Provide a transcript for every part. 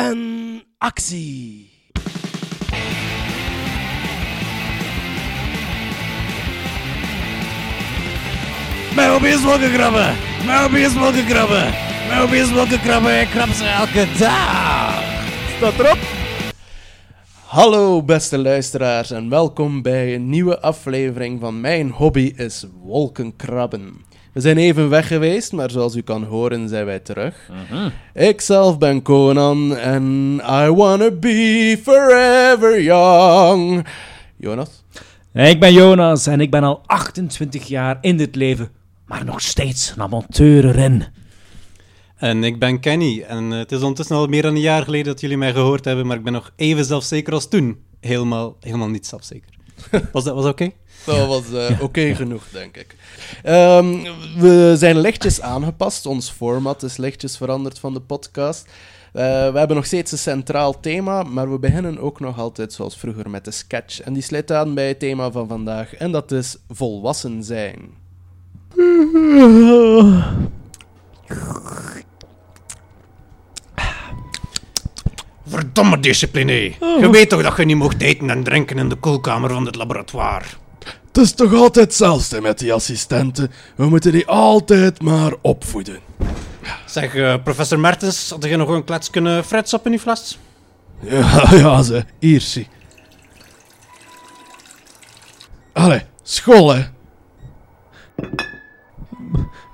En actie! Mijn hobby is wolkenkrabben! Mijn is wolkenkrabben! Mijn is wolkenkrabben, ik krab ze elke dag! Staat erop? Hallo beste luisteraars en welkom bij een nieuwe aflevering van Mijn Hobby is Wolkenkrabben. We zijn even weg geweest, maar zoals u kan horen zijn wij terug. Ik zelf ben Conan en I wanna be forever young. Jonas? Ik ben Jonas en ik ben al 28 jaar in dit leven, maar nog steeds een amateur erin. En ik ben Kenny. En eh, het is ondertussen al meer dan een jaar geleden dat jullie mij gehoord hebben, maar ik ben nog even zelfzeker als toen. Helemaal, helemaal niet zelfzeker. Was dat was dat oké? Dat was eh, oké genoeg, denk ik. Ehm, we zijn lichtjes aangepast. Ons format is lichtjes veranderd van de podcast. Eh, we hebben nog steeds een centraal thema, maar we beginnen ook nog altijd zoals vroeger met de sketch. En die sluit aan bij het thema van vandaag, en dat is volwassen zijn. Verdomme discipline. Je weet toch dat je niet mocht eten en drinken in de koelkamer van het laboratoire? Het is toch altijd hetzelfde met die assistenten. We moeten die altijd maar opvoeden. Zeg, eh, professor Mertens, had je nog een klets kunnen frets op in die fles? Ja, ja, ze. Hier, zie. Allee, school, hè.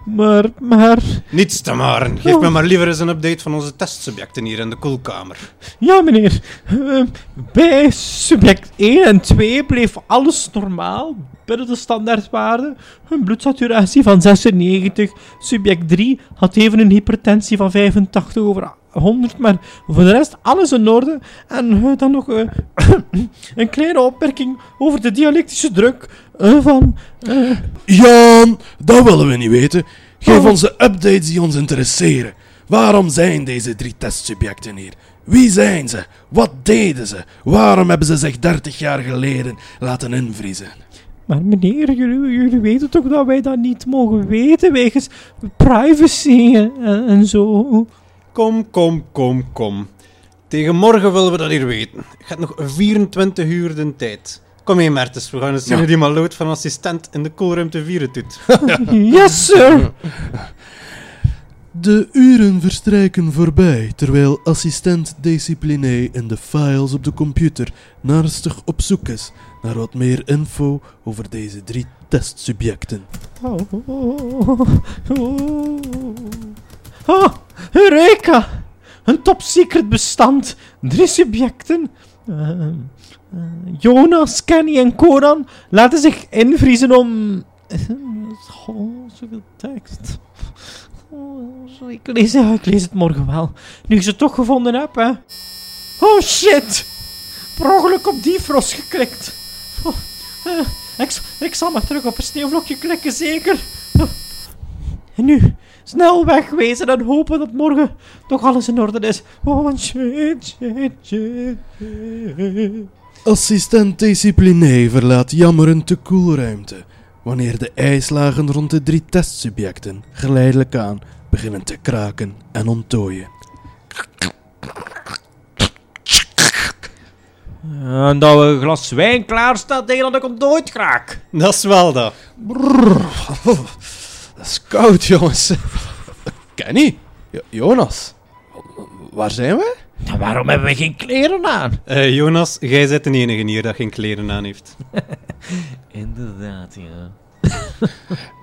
Maar, maar... Niets te maren. Geef me maar liever eens een update van onze testsubjecten hier in de koelkamer. Ja, meneer. Eh, bij subject 1 en 2 bleef alles normaal, binnen de standaardwaarde. Een bloedsaturatie van 96. Subject 3 had even een hypertensie van 85 over 100, maar voor de rest alles in orde. En eh, dan nog eh, een kleine opmerking over de dialectische druk eh, van... eh, Jan, dat willen we niet weten. Geef Oh. ons de updates die ons interesseren. Waarom zijn deze drie testsubjecten hier? Wie zijn ze? Wat deden ze? Waarom hebben ze zich 30 jaar geleden laten invriezen? Maar meneer, jullie, jullie weten toch dat wij dat niet mogen weten, wegens privacy en, en zo. Kom, kom, kom, kom. Tegen morgen willen we dat hier weten. Je hebt nog 24 uur de tijd. Kom mee, Mertens. We gaan eens zien hoe die maloot van assistent in de koelruimte vieren doet. Yes, sir! De uren verstrijken voorbij terwijl assistent Discipliné in de files op de computer naastig op zoek is naar wat meer info over deze drie testsubjecten. Oh, oh, oh. Ah, Eureka! Een top secret bestand. Drie subjecten. Eh, eh, Jonas, Kenny en Conan laten zich invriezen om... Oh, zoveel tekst. Oh, ik, lees, lees het morgen wel. Nu ik ze toch gevonden heb, hè. Oh, shit! Per ongeluk op die frost geklikt. Oh, eh, ik, ik zal maar terug op een sneeuwvlokje klikken, zeker. Oh. En nu, snel wegwezen en hopen dat morgen toch alles in orde is. Oh, shit, shit, shit. shit. Assistent Discipliné verlaat jammerend de koelruimte wanneer de ijslagen rond de drie testsubjecten geleidelijk aan beginnen te kraken en onttooien. En dat we een glas wijn klaar staat tegen dat ik hem nooit raak. Dat is wel dat. Dat is koud, jongens. Kenny? Jo- Jonas? Waar zijn we? Nou, waarom hebben we geen kleren aan? Eh, Jonas, jij bent de enige hier dat geen kleren aan heeft. Inderdaad, ja.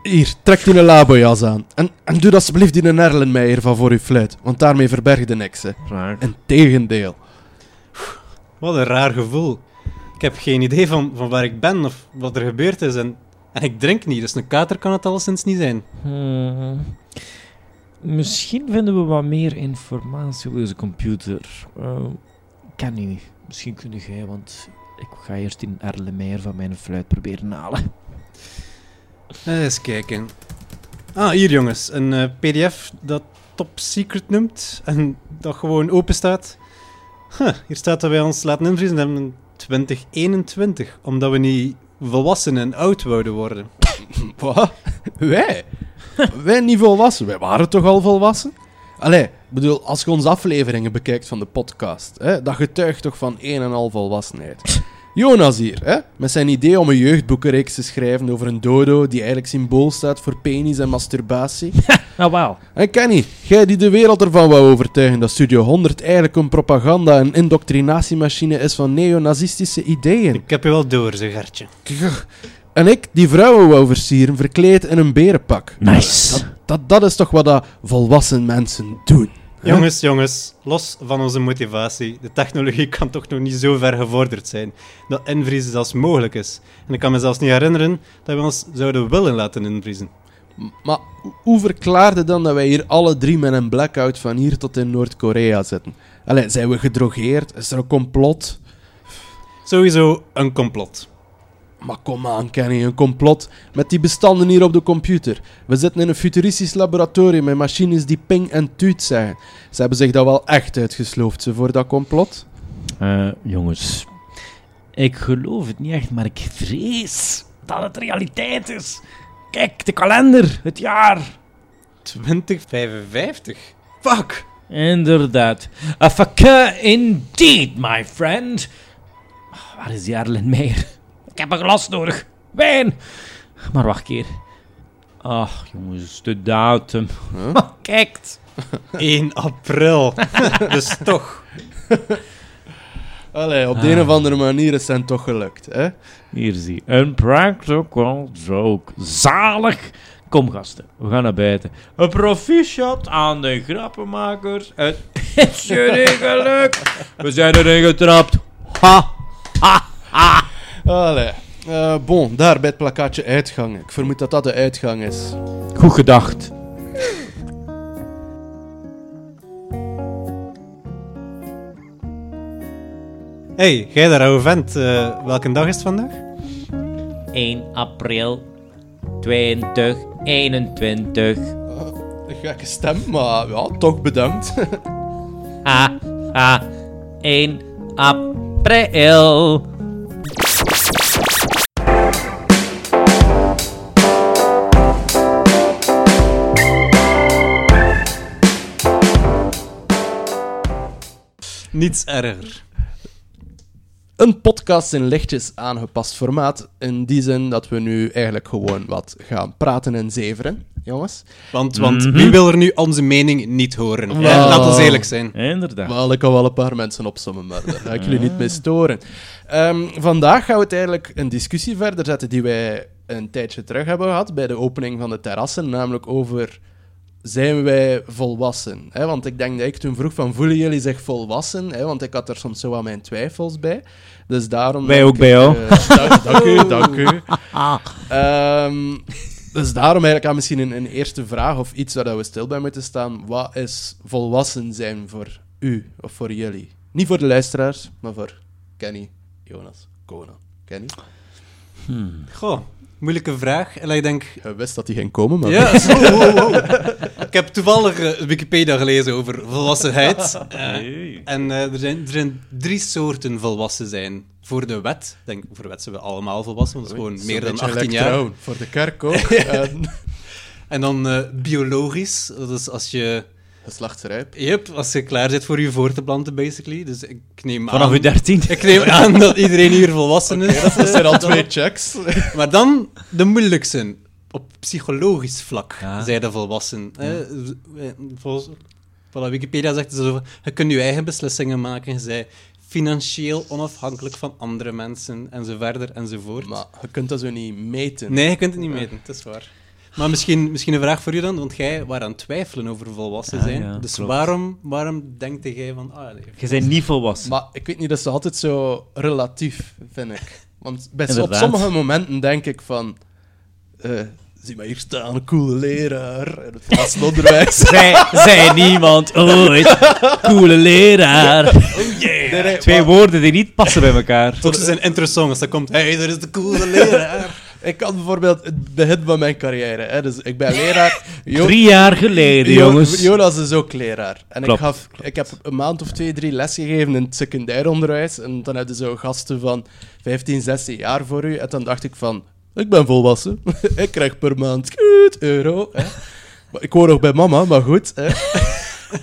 Hier, trek die een labojas aan. En, en doe alsjeblieft die een Erlenmeijer van voor uw fluit, want daarmee verbergde niks, hè. Raar. Integendeel. Wat een raar gevoel. Ik heb geen idee van, van waar ik ben of wat er gebeurd is. En, en ik drink niet, dus een kater kan het alleszins niet zijn. Hmm. Misschien vinden we wat meer informatie op deze computer. Uh, kan niet. Misschien kun jij, want ik ga eerst die Erlenmeyer van mijn fluit proberen halen. Eh, Eens kijken. Ah, hier jongens. Een eh, pdf dat top secret noemt en dat gewoon open staat. Huh, hier staat dat wij ons laten invriezen hebben in 2021, omdat we niet volwassen en oud wouden worden. Wat? Wij? Wij niet volwassen? Wij waren toch al volwassen? Allee, bedoel, als je onze afleveringen bekijkt van de podcast, hè, dat getuigt toch van een en al volwassenheid. Jonas hier, hè, met zijn idee om een jeugdboekenreeks te schrijven over een dodo die eigenlijk symbool staat voor penis en masturbatie. Nou, wauw. En Kenny, jij die de wereld ervan wou overtuigen dat Studio 100 eigenlijk een propaganda- en indoctrinatiemachine is van neonazistische ideeën. Ik heb je wel door, zeg Gertje. En ik, die vrouwen wou versieren, verkleed in een berenpak. Nice. Dat, dat, dat is toch wat dat volwassen mensen doen. Jongens, jongens, los van onze motivatie. De technologie kan toch nog niet zo ver gevorderd zijn dat invriezen zelfs mogelijk is. En ik kan me zelfs niet herinneren dat we ons zouden willen laten invriezen. Maar ho- hoe verklaarde dan dat wij hier alle drie met een blackout van hier tot in Noord-Korea zitten? Allee, zijn we gedrogeerd? Is er een complot? Sowieso een complot. Maar kom aan, Kenny, een complot met die bestanden hier op de computer. We zitten in een futuristisch laboratorium met machines die ping en tuut zeggen. Ze hebben zich dat wel echt uitgesloofd, ze, voor dat complot. Eh, jongens, ik geloof het niet echt, maar ik vrees dat het realiteit is. Kijk, de kalender, het jaar. 2055? Fuck! Inderdaad. A fuck indeed, my friend. Waar is die Arlen Meijer? Ik heb een glas nodig. Wijn. Maar wacht keer. Ach, jongens, de datum. Huh? Kijk. 1 april. dus toch. Allee, op de een of andere manier is het toch gelukt, hè? Hier zie je. Een practical joke. Zalig. Kom gasten, we gaan naar buiten. Een proficiat aan de grappenmakers. Het is jullie geluk. We zijn erin getrapt. Ha, ha, ha. Allee. Eh, bon, daar bij het plakkaatje uitgang. Ik vermoed dat dat de uitgang is. Goed gedacht. hey, jij daar oude vent. eh, welke dag is het vandaag? 1 april 2021. Een gekke stem, maar ja, toch bedankt. Ha, ha. 1 april. Niets erger. Een podcast in lichtjes aangepast formaat. In die zin dat we nu eigenlijk gewoon wat gaan praten en zeveren, jongens. Want, want Mhm. wie wil er nu onze mening niet horen? Wow. Ja, laat ons eerlijk zijn. Inderdaad. Wel, ik kan wel een paar mensen opzommen, maar daar ga ik jullie niet mee storen. Ehm, vandaag gaan we het eigenlijk een discussie verder zetten die wij een tijdje terug hebben gehad bij de opening van de terrassen, namelijk over zijn wij volwassen? Hè? Want ik denk dat ik toen vroeg van voelen jullie zich volwassen? Hè? Want ik had er soms zo wat mijn twijfels bij. Dus daarom... Wij ook bij jou. eh, dank, dank u, dank u. Ehm, dus daarom eigenlijk aan misschien een, een eerste vraag of iets waar dat we stil bij moeten staan. Wat is volwassen zijn voor u of voor jullie? Niet voor de luisteraars, maar voor Kenny, Jonas, Conan. Kenny? Goh, moeilijke vraag. En ik denk... Je wist dat die ging komen, maar... Ja, zo, wow, wow. Ik heb toevallig eh, Wikipedia gelezen over volwassenheid. Eh, en eh, er, zijn, er zijn drie soorten volwassen zijn. Voor de wet, ik denk voor de wet zijn we allemaal volwassen, want dat is gewoon meer dan beetje 18 like jaar. trouwen. Voor de kerk ook. en En dan eh, biologisch, dat is als je, geslachtsrijp. yep, als je klaar bent voor je voor te planten, basically. Dus ik neem Vanaf aan... uw 13. Ik neem aan dat iedereen hier volwassen is. Dat zijn al twee checks. Maar dan de moeilijkste. Op psychologisch vlak Ja. zijn de volwassen. hè. Volgens wat Wikipedia zegt, het zo, je kunt je eigen beslissingen maken. Je bent financieel onafhankelijk van andere mensen, en zo verder, enzovoort. maar je kunt dat zo niet meten. Nee, je kunt het niet meten, dat is waar. Maar misschien, misschien een vraag voor je dan, want jij was aan het twijfelen over volwassen zijn. ja, dus klopt. waarom, waarom denkt jij van... Ah, nee, Je bent niet volwassen. Maar ik weet niet, dat is altijd zo relatief, vind ik. Want bij, op sommige momenten denk ik van... eh, zie maar hier staan, een coole leraar in het klasonderwijs. Zij, zij niemand ooit. Coole leraar. Nee, nee, Twee maar woorden die niet passen bij elkaar. Toch is een intro-song als dat komt. hey, daar is de coole leraar. Ik kan bijvoorbeeld het begin van mijn carrière. Hè, dus ik ben leraar. Jo- Drie jaar geleden, Jo- jongens. Jonas is ook leraar. En Klopt, ik, gaf, ik heb een maand of twee, drie les gegeven in het secundair onderwijs. En dan hadden zo gasten van 15, 16 jaar voor u. En dan dacht ik van, ik ben volwassen. ik krijg per maand kut, euro. Hè. Maar ik woon nog bij mama, maar goed. Hè.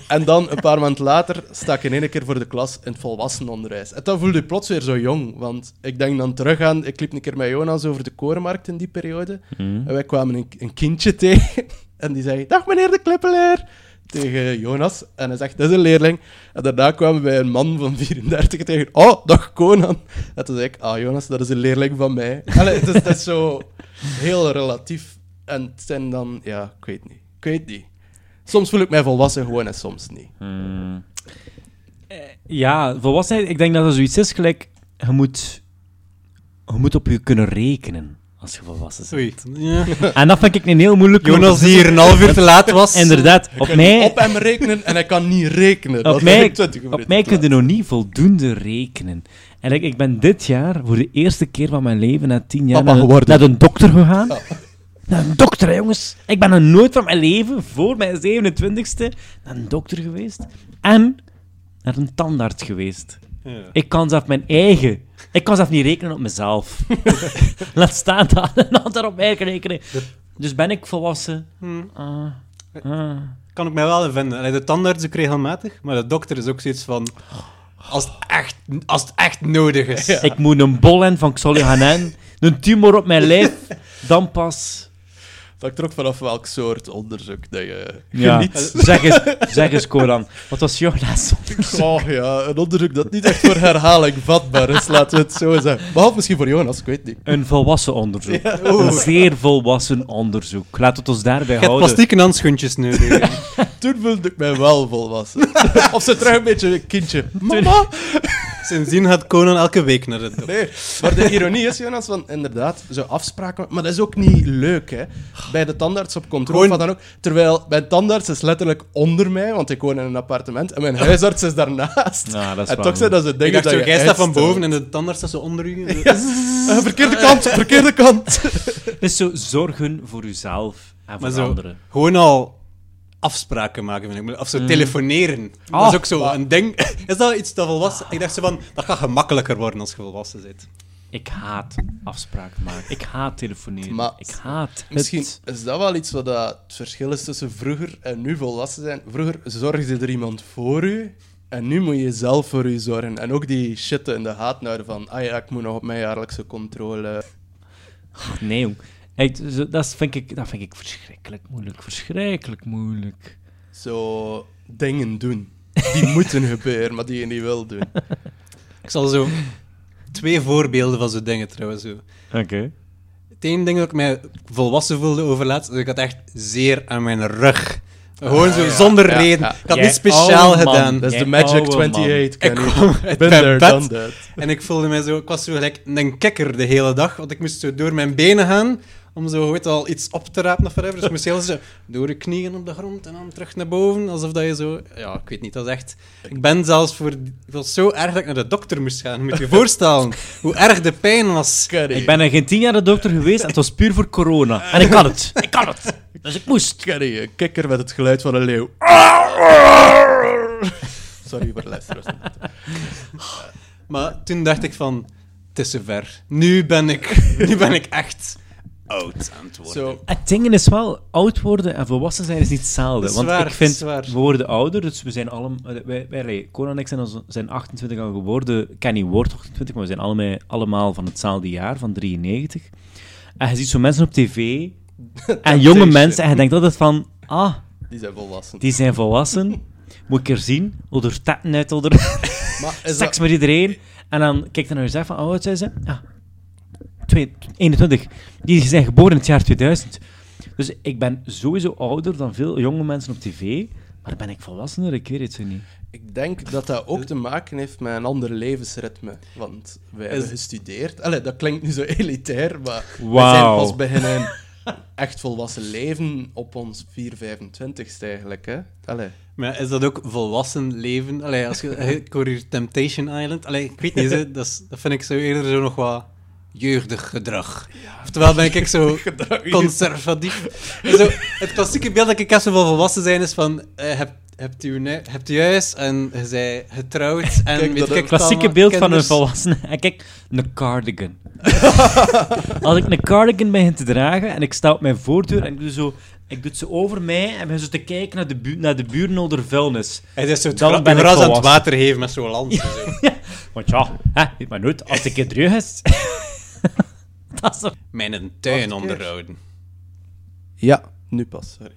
En dan, een paar maanden later, sta ik in één keer voor de klas in het volwassenenonderwijs. En dan voelde je plots weer zo jong. Want ik denk dan terug aan... Ik liep een keer met Jonas over de korenmarkt in die periode. En wij kwamen een, een kindje tegen. En die zei... Dag meneer de Klippeleer. Tegen Jonas. En hij zegt, dat is een leerling. En daarna kwamen wij een man van 34 tegen... Oh, dag Conan. En toen zei ik... Ah, Jonas, dat is een leerling van mij. Allee, het is, het is zo heel relatief. En het zijn dan... Ja, ik weet niet. Ik weet niet. Soms voel ik mij volwassen gewoon en soms niet. Hmm. Eh, Ja, volwassenheid, ik denk dat er zoiets is gelijk... Je moet, je moet op je kunnen rekenen als je volwassen bent. Ja. En dat vind ik een heel moeilijk... Jonas die hier een half uur te laat was. Inderdaad, op mij... op hem rekenen en hij kan niet rekenen. Dat Op mij, 20 minuten op mij kun je nog niet voldoende rekenen. En ik, ik ben dit jaar voor de eerste keer van mijn leven, na tien jaar, Papa naar, een dokter gegaan. Een dokter, hè, jongens. Ik ben nog nooit van mijn leven, voor mijn 27ste, naar een dokter geweest. En naar een tandarts geweest. Ja. Ik kan zelf mijn eigen... Ik kan zelf niet rekenen op mezelf. Laat staan dat een ander op mij kan rekenen. Dus ben ik volwassen? Hmm. Ah, ah. Kan ik mij wel in vinden. De tandarts ook regelmatig, maar de dokter is ook zoiets van... Als het echt, als het echt nodig is. Ik moet een bol in van Xolly Hanen, een tumor op mijn lijf, dan pas... Dat er ook vanaf welk soort onderzoek dat je Ja. geniet. Zeg eens, zeg eens, Coran. Wat was jouw laatste onderzoek? Oh ja, een onderzoek dat niet echt voor herhaling vatbaar is, laten we het zo zeggen. Behalve misschien voor Jonas, ik weet niet. Een volwassen onderzoek. Een zeer volwassen onderzoek. Laat het ons daarbij Je houden. plastieke handschoentjes nodig. Toen voelde ik mij wel volwassen. of ze terug een beetje een kindje. Mama! Sindsdien gaat Conan elke week naar de dokter. Nee, maar de ironie is, Jonas, van inderdaad, zo afspraken... Maar dat is ook niet leuk, hè. Bij de tandarts op controle, Gewoon- dan ook. Terwijl mijn tandarts is letterlijk onder mij, want ik woon in een appartement, en mijn huisarts is daarnaast. Ja, dat is en waar, toch zijn dat ze dingen Ik dacht dat zo, je jij staat van boven en de tandarts staat zo onder u. Eh, verkeerde kant, verkeerde kant. Het is zo zorgen voor uzelf en voor Maar zo- anderen. Gewoon al afspraken maken, vind ik. Of zo telefoneren. dat is ook zo een ding. Is dat iets dat volwassen... Ik dacht zo van, dat gaat gemakkelijker worden als je volwassen bent. Ik haat afspraken maken. Ik haat telefoneren. Maar ik haat Misschien het. is dat wel iets wat dat het verschil is tussen vroeger en nu volwassen zijn. Vroeger zorgde er iemand voor u, en nu moet je zelf voor u zorgen. En ook die shit in de haat houden van, ah ja, ik moet nog op mijn jaarlijkse controle. Nee, jong. Dat, vind ik, dat vind ik verschrikkelijk moeilijk. Verschrikkelijk moeilijk. Zo dingen doen. Die moeten gebeuren, maar die je niet wil doen. Ik zal zo... Twee voorbeelden van zo'n dingen trouwens. Zo. Oké. Het ene ding dat ik mij volwassen voelde overlaatst, is dat ik had echt zeer aan mijn rug. Gewoon zo, zonder ja, reden. ja. Ik had niet speciaal gedaan. Dat is de Magic oude man. 28, Ik kwam uit mijn bed en ik voelde mij zo... Ik was zo gelijk een kikker de hele dag, want ik moest zo door mijn benen gaan om zo, weet al, iets op te rapen of whatever. Dus ik moest heel zo door je knieën op de grond en dan terug naar boven, alsof dat je zo... Ja, ik weet niet, dat is echt... Ik ben zelfs voor... Het was zo erg dat ik naar de dokter moest gaan. Je moet je voorstellen hoe erg de pijn was. Ik ben er geen tien jaar de dokter geweest en het was puur voor corona. En ik kan het. Ik kan het. Dus ik moest. Kenny, een kikker met het geluid van een leeuw. Sorry voor de luisteraars. Maar toen dacht ik van, het is zover. Nu ben ik, nu ben ik echt oud aan het worden. Zo, Het ding is wel, oud worden en volwassen zijn is niet hetzelfde. Is Want waar, ik vind, we worden ouder, dus we zijn allemaal... Wij, wij, Conan en ik zijn, al- zijn 28 al geworden. Kenny wordt 28, maar we zijn allemaal, allemaal van hetzelfde jaar, van 93. En je ziet zo mensen op tv, en jonge mensen, en je denkt altijd van... Ah, die zijn volwassen. die zijn volwassen. Moet ik er zien? Oder tetten uit, Maar is seks dat, met iedereen. En dan kijkt hij naar jezelf van, hoe oud zijn ze? Ja, twee- 21. Die zijn geboren in het jaar 2000. Dus ik ben sowieso ouder dan veel jonge mensen op tv. Maar ben ik volwassener? Ik weet het zo niet. ik denk dat dat ook te maken heeft met een ander levensritme. Want wij hebben gestudeerd. Allee, dat klinkt nu zo elitair, maar we zijn pas beginnen echt volwassen leven op ons 4, 25ste eigenlijk. Hè? Allee. Maar is dat ook volwassen leven? Allee, als je, ik hoor hier Temptation Island. Allee, ik weet niet, dat, is- dat vind ik zo eerder zo nog wat jeugdig gedrag. Oftewel ben ik zo conservatief. En Zo, het klassieke beeld dat ik heb zo van volwassen zijn is van... eh, heb, hebt u, ne- hebt u huis en je zij getrouwd en Kijk, weet dat ik ook. het Klassieke beeld van een volwassene. En kijk, een cardigan. Als ik een cardigan begin te dragen en ik sta op mijn voordeur en ik doe zo Ik doe het zo over mij en ben zo te kijken naar de, bu naar de buren onder vuilnis. Hij is zo het Dan gra- ben ik gras aan het water geven met zo'n lans. en zo. Want ja, hè, weet maar nooit, als ik het terug is... dat is toch... Mijn tuin onderhouden. Ja, nu pas, sorry.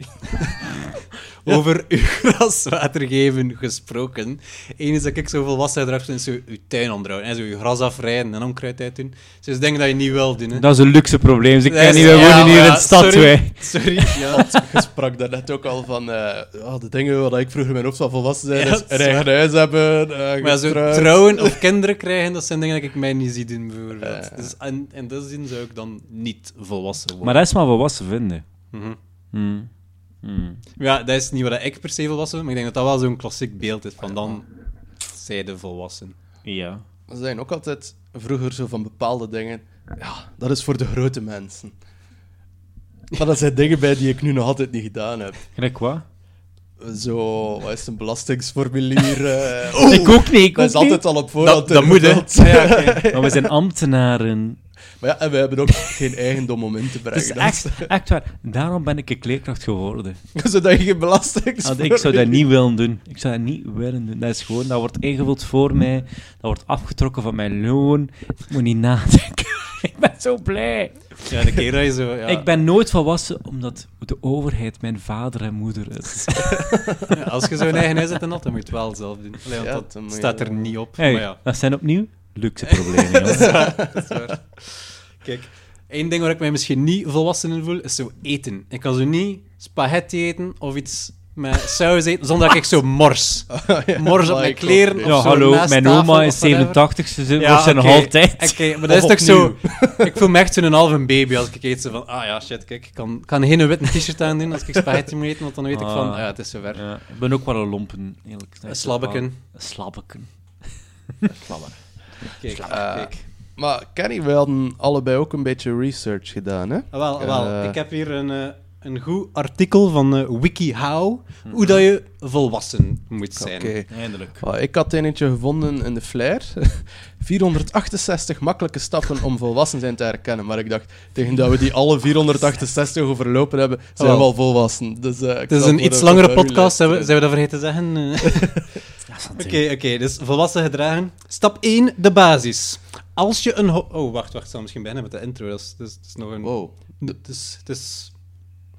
Over uw graswater geven gesproken. Eén is dat ik zo volwassen uitdraag, is zo uw tuin onderhouden. En zo uw gras afrijden en onkruid uit doen. Dus dingen dat je niet wil doen. Hè. Dat is een luxe probleem. Dus ik Dat ken is- niet, we ja, wonen hier in ja, de stad, sorry. wij. Sorry. Ja. Je sprak daarnet ook al van eh, ja, de dingen waar ik vroeger in mijn hoofd volwassen zijn. Dat is een eigen huis hebben, eh, Maar ja, zo trouwen of kinderen krijgen, dat zijn dingen dat ik mij niet zie doen, bijvoorbeeld. Ja. Dus in, in die zin zou ik dan niet volwassen worden. Maar dat is maar volwassen vinden. Mhm. Hmm. Hmm. Ja, dat is niet wat ik per se volwassen ben, maar ik denk dat dat wel zo'n klassiek beeld is van dan zij de volwassen. Ja. We zijn ook altijd vroeger zo van bepaalde dingen. Ja, dat is voor de grote mensen. Maar dat zijn dingen bij die ik nu nog altijd niet gedaan heb. Gelijk wat? Zo, wat is het, een belastingsformulier? eh, ik ook niet, ik dat ook is altijd al op voorhand Dat, dat moet, hè. ingevuld. Ja. Maar we zijn ambtenaren. Maar ja, en we hebben ook geen eigendom om in te Het brengen. is Dat echt, echt waar. Daarom ben ik een kleerkracht geworden. Zodat je geen belasting... Want ik zou dat niet willen doen. Ik zou dat niet willen doen. Dat is gewoon, dat wordt ingevuld voor mij. Dat wordt afgetrokken van mijn loon. Ik moet niet nadenken. ik ben zo blij. Ja, de keer dat je zo... Ja, Ik ben nooit volwassen omdat de overheid mijn vader en moeder is. ja, als je zo'n eigen huis hebt dan moet je het wel zelf doen. Allee, want Ja, dat staat er niet op. Hey, Maar ja, dat zijn opnieuw luxe problemen. dat is jongens. waar. Dat is waar. Kijk, één ding waar ik mij misschien niet volwassen in voel, is zo eten. Ik kan zo niet spaghetti eten of iets met saus eten, zonder dat ik zo mors. Ja, Mors op mijn kleren Ja, zo hallo, mijn oma is whatever. 87, ze Ja, wordt ze nog oké. altijd. Oké, maar dat is toch zo... Ik voel me echt zo'n halve baby als ik eet. Zo van, ah ja, shit, kijk, ik kan, kan geen witte t-shirt aan doen als ik spaghetti moet eten, want dan weet ik van, Ah. ja, het is zover. Ja, ik ben ook wel een lompen, eerlijk gezegd. Een slabbeken. Een slabbeken. Kijk, Eh, kijk. Maar Kenny, we hadden allebei ook een beetje research gedaan, hè? Ah, wel, wel. Eh. ik heb hier een, eh, een goed artikel van eh, WikiHow, hoe dat je volwassen moet zijn. Oké. Eindelijk. Ah, ik had eentje gevonden in de Flair. 468 makkelijke stappen om volwassen zijn te herkennen. Maar ik dacht, tegen dat we die alle 468 overlopen hebben, zijn we Wel. al volwassen. Dus, eh, ik Het is een iets langere podcast, zijn we, zijn we dat vergeten te zeggen? Oké, oké, dus volwassen gedragen. Stap 1, de basis. Als je een... ho- Oh, wacht, wacht, ik zal misschien beginnen met de intro. Dat is, dat is, dat is nog een... Wow. Het is, het is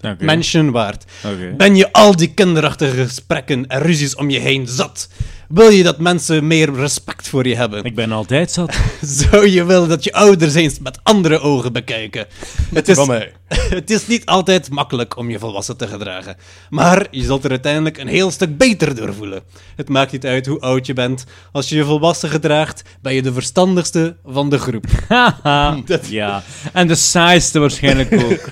Oké. mention waard. Ben je al die kinderachtige gesprekken en ruzies om je heen zat? Wil je dat mensen meer respect voor je hebben? Ik ben altijd zat. Zou je willen dat je ouders eens met andere ogen bekijken? Het is, het is niet altijd makkelijk om je volwassen te gedragen. Maar je zult er uiteindelijk een heel stuk beter door voelen. Het maakt niet uit hoe oud je bent. Als je je volwassen gedraagt, ben je de verstandigste van de groep. Haha. ja. En de saaiste waarschijnlijk ook.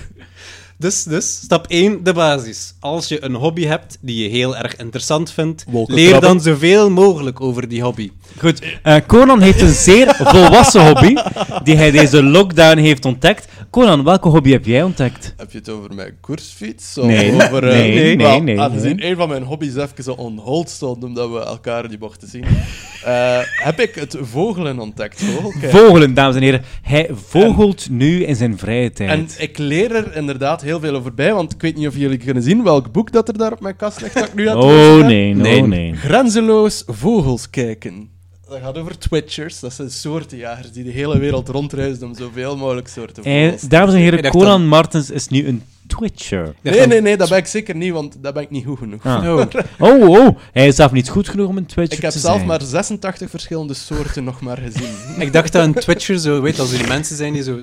Dus, dus, stap 1, de basis. Als je een hobby hebt die je heel erg interessant vindt, leer dan zoveel mogelijk over die hobby. Goed, eh, Conan heeft een zeer volwassen hobby die hij deze lockdown heeft ontdekt. Conan, welke hobby heb jij ontdekt? Heb je het over mijn koersfiets? Of Nee, over, eh, nee, nee, nee, Aangezien nee. een van mijn hobby's even zo on hold stond, omdat we elkaar niet mochten zien, eh, heb ik het vogelen ontdekt. Vogelkijken. Vogelen, dames en heren. Hij vogelt nu in zijn vrije tijd. En ik leer er inderdaad heel veel over bij, want ik weet niet of jullie kunnen zien welk boek dat er daar op mijn kast ligt dat ik nu aan het Oh nee, Nee. oh nee. Grenzeloos vogels kijken. Dat gaat over twitchers, dat zijn soortenjagers die de hele wereld rondreizen om zoveel mogelijk soorten Eh, te dames en heren, Conan dan- Martens is nu een Twitcher. Nee, nee, nee, dat ben ik zeker niet, want dat ben ik niet goed genoeg. Ah. Oh. Oh, oh, hij is zelf niet goed genoeg om een Twitcher Ik heb te zelf zijn. maar 86 verschillende soorten nog maar gezien. Ik dacht dat een Twitcher zo, weet als die mensen zijn die zo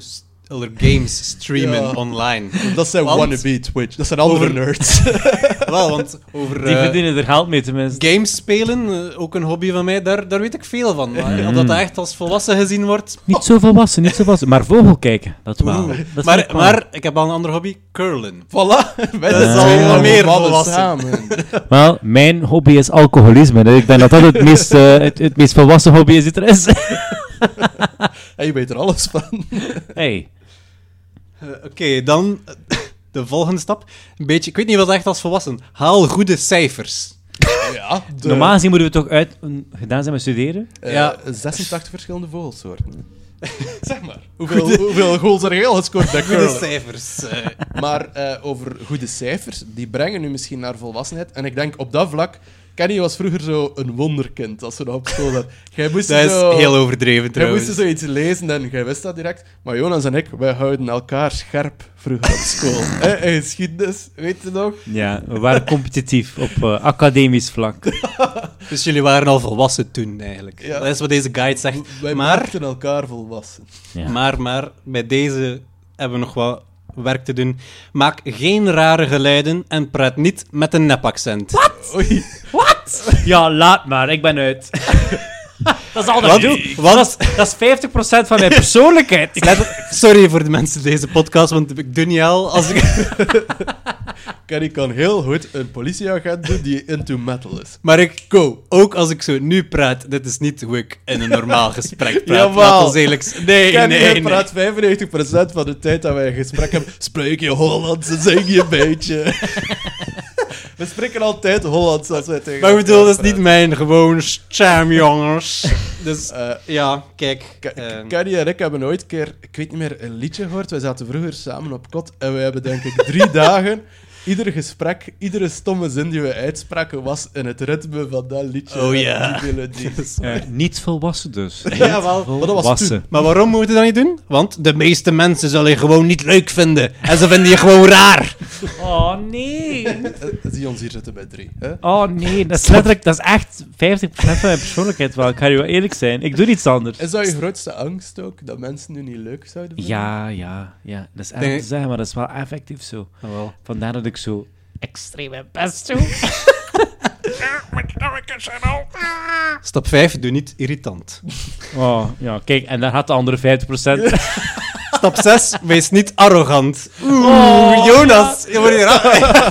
games streamen Ja. online. Dat zijn Want- wannabe Twitch, dat zijn andere Over- nerds. Wel, want over Die eh, verdienen er geld mee tenminste. games spelen, eh, ook een hobby van mij, daar, daar weet ik veel van. Maar Mm. of dat echt als volwassen gezien wordt... Niet zo volwassen, niet zo volwassen. Maar vogel kijken, dat wel. Dat maar, maar ik heb al een ander hobby, curlen. voilà, wij Dat zijn is al meer volwassen. samen. Wel, mijn hobby is alcoholisme. Dus ik denk dat dat het meest, eh, het, het meest volwassen hobby is die er is. En je weet er alles van. hey. Eh, Oké, dan eh, de volgende stap. Een beetje, ik weet niet wat echt als volwassen. Haal goede cijfers. Ja, Normaal gezien moeten we toch uit, gedaan zijn met studeren? Eh, Ja. 86 verschillende vogelsoorten. Zeg maar. Hoeveel, hoeveel goals er heel gescoord bij Goede cijfers. eh. Maar eh, over goede cijfers, die brengen nu misschien naar volwassenheid. En ik denk op dat vlak, Kenny was vroeger zo een wonderkind als we nog op school zaten. Jij moest dat is zo... heel overdreven Jij trouwens. moest zoiets lezen en jij wist dat direct. Maar Jonas en ik, wij houden elkaar scherp vroeger op school. In geschiedenis, weet je nog? Ja, we waren competitief op eh, academisch vlak. Dus jullie waren al volwassen toen eigenlijk. Ja. Dat is wat deze guide zegt. Wij Maar- maakten elkaar volwassen. Ja. Maar, maar, bij deze hebben we nog wat werk te doen. Maak geen rare geluiden en praat niet met een nepaccent. Oei. Ja, laat maar, ik ben uit. dat is al dat ik doe. want- Dat, is, dat is 50% van mijn persoonlijkheid. Let- Sorry voor de mensen deze podcast, want ik doe niet al als ik... Kenny kan heel goed een politieagent doen die into metal is. Maar ik go. Ook als ik zo nu praat, dit is niet hoe ik in een normaal gesprek praat. Jawel. Ons eerlijk. Nee, Kenny nee, nee. praat 95% van de tijd dat wij een gesprek hebben. Spreek je Hollands en zing je een beetje. We spreken altijd Hollands als wij tegen Maar ik bedoel, dat is niet mijn gewoon charm, jongens. Dus. Eh, ja, kijk. Kenny en ik hebben ooit een keer, ik weet niet meer, een liedje gehoord. Wij zaten vroeger samen op kot en we hebben denk ik drie dagen, ieder gesprek, iedere stomme zin die we uitspraken was in het ritme van dat liedje. Oh ja. Die melodie. Eh, niet volwassen dus. Ja, wel. Maar dat was Volwassen. Maar waarom moeten we dat niet doen? Want de meeste mensen zullen je gewoon niet leuk vinden. En ze vinden je gewoon raar. Oh nee. Eh, Zie ons hier zitten bij drie. Hè? Oh nee, dat is letterlijk, dat is echt 50% van mijn persoonlijkheid wel. Ik ga je wel eerlijk zijn. Ik doe niets anders. Is dat je grootste angst ook, dat mensen nu niet leuk zouden vinden? Ja, ja, ja. Dat is erg te zeggen, maar dat is wel effectief zo. wel. Vandaar dat ik zo extreem mijn best doe. Stap 5, doe niet irritant. Oh, ja, kijk, en daar gaat de andere 50%. Stap 6, wees niet arrogant. Oeh, Oh, Jonas, je wordt hier af.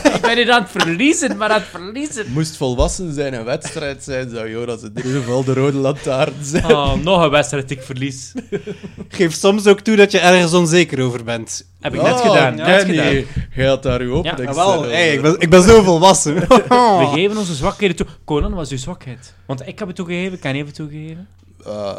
ik ben hier aan het verliezen, maar aan het verliezen. Moest volwassen zijn en wedstrijd zijn, zou Jonas in ieder geval de rode lantaarn zijn. Oh, nog een wedstrijd dat ik verlies. Geef soms ook toe dat je ergens onzeker over bent. Heb ik net gedaan. ja, net Kenny, gedaan. Jij had daar uw opening Jawel, hey, ik, ben, ik ben zo volwassen. We geven onze zwakheden toe. Conan was uw zwakheid. Want ik heb het toegegeven, kan je het toegeven? Eh,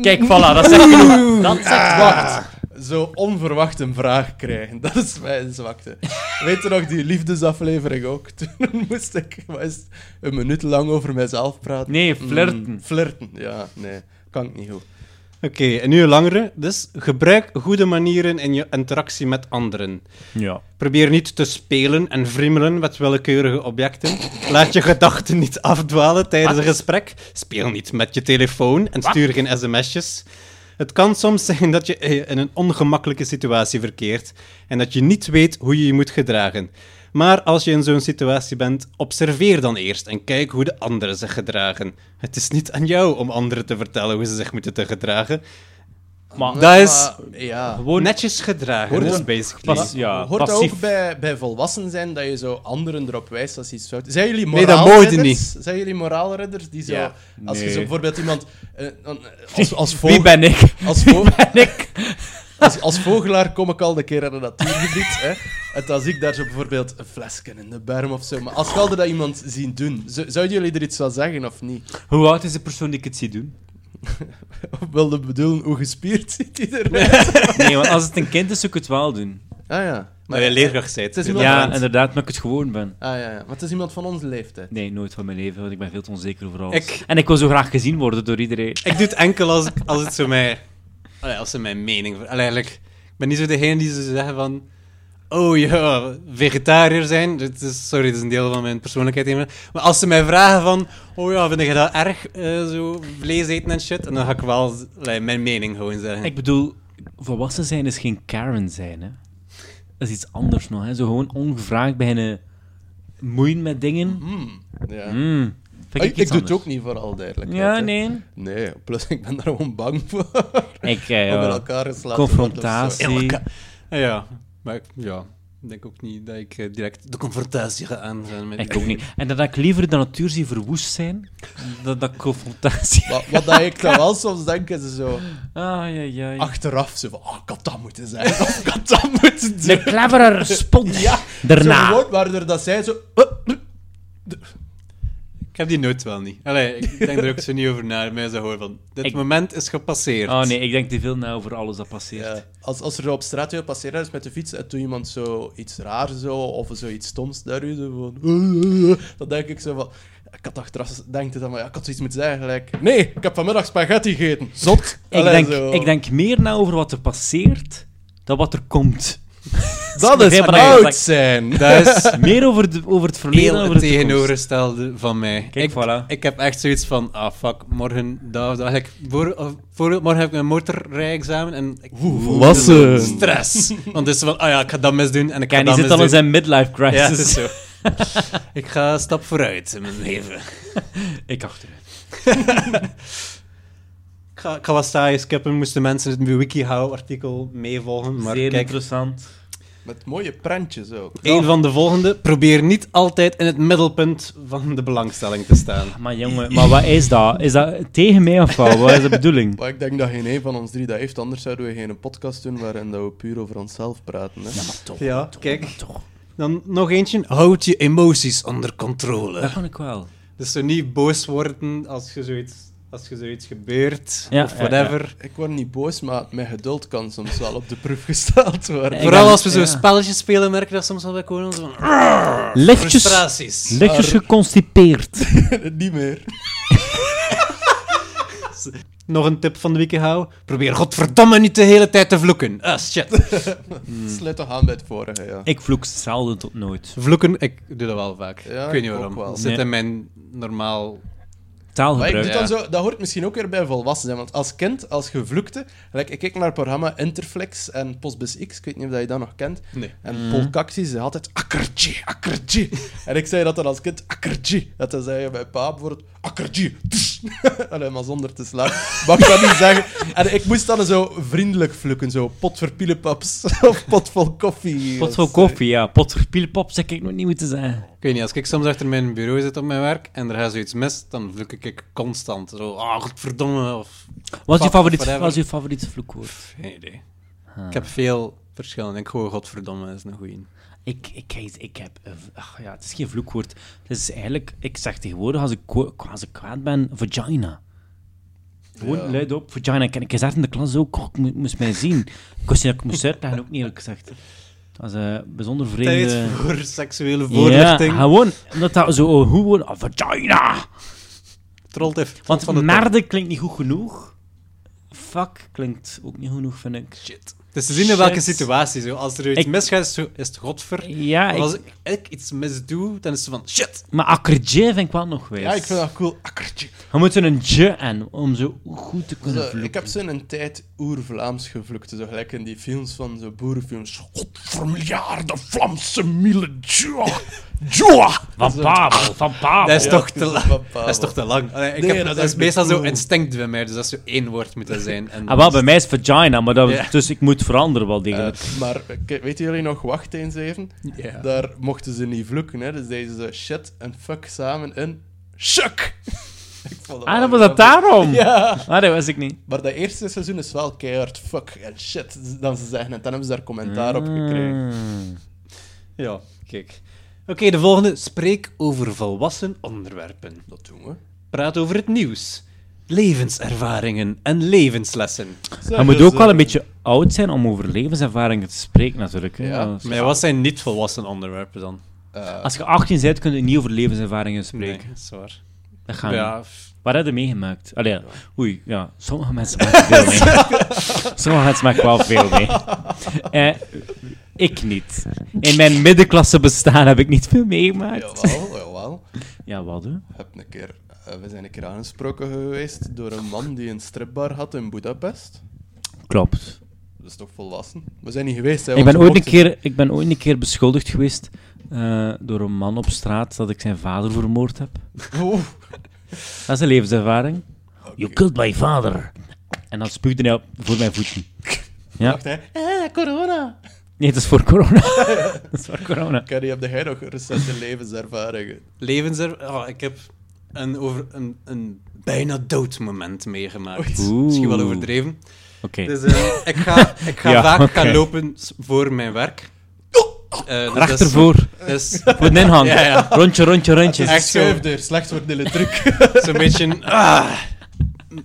Kijk, voilà, dat zegt genoeg. Dat zegt wacht. zo onverwacht een vraag krijgen. Dat is mijn zwakte. Weet je nog, die liefdesaflevering ook? Toen moest ik het, een minuut lang over mijzelf praten. Nee, flirten. Mm, flirten, ja, nee. Kan ik niet goed. Oké, en nu een langere. Dus gebruik goede manieren in je interactie met anderen. Ja. Probeer niet te spelen en friemelen met willekeurige objecten. Laat je gedachten niet afdwalen tijdens een gesprek. Speel niet met je telefoon en stuur geen sms'jes. Het kan soms zijn dat je eh, in een ongemakkelijke situatie verkeert en dat je niet weet hoe je je moet gedragen. Maar als je in zo'n situatie bent, observeer dan eerst en kijk hoe de anderen zich gedragen. Het is niet aan jou om anderen te vertellen hoe ze zich moeten te gedragen. Maar Dat is Maar, ja. gewoon netjes gedragen, Hoort is dat- basically. pas, ja, Hoort dat ook bij, bij volwassen zijn, dat je zo anderen erop wijst als iets fout is? Zijn jullie Nee, dat moraalridders? mogen niet. Zijn jullie moraalridders die zo... Ja. Als je Nee. zo bijvoorbeeld iemand... eh, dan- als, als, Wie ben ik? als, vo- Ben ik? als, als vogelaar kom ik al een keer in een natuurgebied. Hè, en dan zie ik daar zo bijvoorbeeld een flesje in de berm of zo. Maar als je dat iemand zien doen, zouden jullie er iets van zeggen of niet? Hoe oud is de persoon die ik het zie doen? Of wilde bedoelen, hoe gespierd ziet hij eruit? Nee, want als het een kind is, zou ik het wel doen. Ah ja. Maar je leerkracht zei het. Het is Ja, van- inderdaad, maar ik het gewoon ben. Ah ja, ja. Maar het is iemand van onze leeftijd. Nee, nooit van mijn leven, want ik ben veel te onzeker over alles. Ik- En ik wil zo graag gezien worden door iedereen. Ik doe het enkel als, als het zo mij... Allee, als ze mijn mening... Allee, eigenlijk, ik ben niet zo degene die ze zeggen van... Oh ja, vegetariër zijn. Dit is, sorry, dit is een deel van mijn persoonlijkheid. Maar als ze mij vragen van... Oh ja, vind je dat erg? eh, zo vlees eten en shit. En dan ga ik wel allee, mijn mening gewoon zeggen. Ik bedoel, volwassen zijn is geen Karen zijn, hè. Dat is iets anders nog, hè. Zo gewoon ongevraagd beginnen moeien met dingen. Hmm. Ja. Mm, vind ik ik, doe het ook niet voor al duidelijkheid. Ja, hè. nee. Nee, plus ik ben daar gewoon bang voor. Ik, eh, Om ja. elkaar geslagen Confrontatie. zo. In elkaar. Ja, maar ik- ja, ik denk ook niet dat ik eh, direct de confrontatie ga aangaan met Ik ook niet. En dat ik liever de natuur zie verwoest zijn, dan dat confrontatie. Wat, wat dat ik dan wel soms denk, is zo Ah, ja, ja. achteraf zo van, oh, ik had dat moeten zijn, of ik had dat moeten doen. De clevere respons. Ja, Daarna. Zo gewoon, waardoor dat zij zo... uh, uh, de- heb die nooit wel niet. Allee, ik denk er ook zo niet over na. Mij zo hoor van, dit Ik- moment is gepasseerd. Oh nee, ik denk te veel na over alles dat passeert. Ja, als, als er op straat weer passeert is met de fiets en toen iemand zo iets raar zo, of zoiets stoms daar van... Dan denk ik zo van... Ik had achteraf denk je dan, maar ja, ik had zoiets moeten zeggen, gelijk... Nee, ik heb vanmiddag spaghetti gegeten. Zot. Ik, denk, zo. ik denk meer na over wat er passeert dan wat er komt. Dat is oud zijn. Dat is Meer over, de, over het verleden dan over het tegenovergestelde van mij. Kijk, ik, voilà. ik heb echt zoiets van, ah fuck, morgen, dat, dat, ik, voor, voor, morgen heb ik mijn motorrijexamen en ik Oeh, volwassen. stress. Want het is van, ah ja, ik ga dat misdoen en ik ga die dat zit al in misdoen. zijn midlife crisis. Ja, het is zo. ik ga een stap vooruit in mijn leven. Ik achteruit. Ik ga, ik ga wat saai skippen, moesten mensen het WikiHow-artikel meevolgen. Maar Zeer kijk, interessant. Met mooie prentjes ook. een van de volgende. Probeer niet altijd in het middelpunt van de belangstelling te staan. Maar jongen, maar wat is dat? Is dat tegen mij of wat? Wat is de bedoeling? Maar ik denk dat geen een van ons drie dat heeft, anders zouden we geen podcast doen waarin dat we puur over onszelf praten. Hè. Ja, maar toch. Ja, kijk. maar toch. Dan nog eentje. Houd je emoties onder controle. Dat vond ik wel. Dus zo niet boos worden als je zoiets, als je zoiets gebeurt. Ja, of ja, whatever. Ik word niet boos, maar mijn geduld kan soms wel op de proef gesteld worden. Ik Vooral als we zo ja. spelletjes spelen, merk je dat soms wel bij van... Lichtjes, Frustraties. lichtjes geconstipeerd. niet meer. Nog een tip van de WikiHow. Probeer godverdomme niet de hele tijd te vloeken. Ah, shit. Sluit toch aan bij het vorige, ja. Ik vloek zelden tot nooit. Vloeken, ik doe dat wel vaak. Ja, ik weet niet ik ook waarom. zit Nee. in mijn normaal... Maar ik Taalgebruik. doe dan zo, dat hoort misschien ook weer bij volwassen zijn. Want als kind, als je vloekte... Like, ik keek naar het programma Interflex en Postbus X. Ik weet niet of dat je dat nog kent. Nee. En Paul Caxi zei altijd akkertje, akkertje. en ik zei dat dan als kind, akkertje. Dat dan zei je bij pa bijvoorbeeld, akkertje. Allee, maar zonder te slaan. Mag ik dat niet zeggen. En ik moest dan zo vriendelijk vloeken. Zo pot voor pielepaps of pot vol koffie. Pot vol zo. koffie, ja. Pot voor pielpop zou ik nog niet moeten zeggen. Ik weet niet, als ik soms achter mijn bureau zit op mijn werk en er gaat zoiets mis, dan vloek ik constant. Zo, ah, godverdomme. Of... Wat is je favoriet, wat is je favoriete vloekwoord? Geen idee. Ah. Ik heb veel verschillen. Ik gooi godverdomme, is een goeie. Ik, ik, ik, ik heb... eh, Ach, ja, het is geen vloekwoord. Het is eigenlijk... Ik zeg tegenwoordig, als ik, als ik kwaad ben, vagina. Gewoon Ja. luid op, vagina. Ik ik gezegd in de klas ook, oh, ik mo- moest mij zien. Ik wist dat ik moest uitleggen, ook niet eerlijk gezegd. Het was een bijzonder vreemde... Tijd voor seksuele Ja, voorlichting. gewoon, omdat dat zo hoe wordt, ah, vagina. Trolt even. Want van de merde klinkt niet goed genoeg. Fuck klinkt ook niet goed genoeg, vind ik. Shit. Het is te zien in welke situatie. Zo. Als er iets Ik- misgaat, is, het godver. Ja, Maar als ik, ik, ik iets misdoe, dan is het van shit. maar akkertje vind ik wel nog wijs. Ja, ik vind dat cool. Akkertje. Je moet er een je en om zo goed te kunnen Zo, vloeken. ik heb zo in een tijd oer-Vlaams gevloekt. Zo gelijk in die films van zo boerenfilms. Godvermiljarde Vlaamse mille. Joa. Van Pavel, van Pavel. Dat is, Ja, toch, te lang. dat is toch te lang. Allee, ik Nee, heb, dat dat, is meestal zo cool. instinct bij mij, dus dat zou één woord moeten zijn. En Ah, wel, bij mij is vagina, maar dat, dus ik moet veranderen wel Eh, degelijk. maar weten jullie nog Wacht eens even? Ja. Daar mochten ze niet vloeken, hè. Dus deden ze shit en fuck samen in shuk. Ik vond ah, dat was dat grappig. daarom? Ja. Ah, dat wist ik niet. Maar dat eerste seizoen is wel keihard fuck en shit, dan ze zeggen. En dan hebben ze daar commentaar op gekregen. Mm. Ja, kijk. Oké, de volgende. Spreek over volwassen onderwerpen. Dat doen we. Praat over het nieuws. Levenservaringen en levenslessen. Je moet ook wel een beetje oud zijn om over levenservaringen te spreken, natuurlijk. Hè. Ja. Als- Maar wat zijn niet volwassen onderwerpen dan? Eh, Als je 18 bent, kun je niet over levenservaringen spreken. Nee, dat is waar. Dat gaat niet. Ja, f- Wat heb je meegemaakt? Allee, ja. oei, ja, sommige mensen maken veel mee. sommige mensen maken wel veel mee. Eh, ik niet. In mijn middenklasse bestaan heb ik niet veel meegemaakt. Jawel, jawel. Ja, wat hè? Ik heb een keer, eh, we zijn een keer aangesproken geweest door een man die een stripbar had in Budapest. Klopt. Dat is toch volwassen? We zijn niet geweest, hè. Ik want ben, we ooit een mochten- keer, ik ben ooit een keer beschuldigd geweest eh, door een man op straat dat ik zijn vader vermoord heb. Oeh. Dat is een levenservaring. You killed my father. En dan spuugde hij op voor mijn voeten. Ja. Wacht, hè. Eh, corona. Nee, dat is voor corona. dat is voor corona. Carrie, heb jij nog recente levenservaringen? levenser... Oh, ik heb een, over, een, een bijna doodmoment meegemaakt. Oei. Misschien wel Oeh. overdreven. Oké. Dus eh, ik ga, ik ga Ja, vaak oké. gaan lopen voor mijn werk. Eh, dus. Dus Voor de ingang. Ja, ja. Rondje, rondje, rondje. Echt. Schuifdeur, slecht voor de elektriek. zo'n beetje... Ah,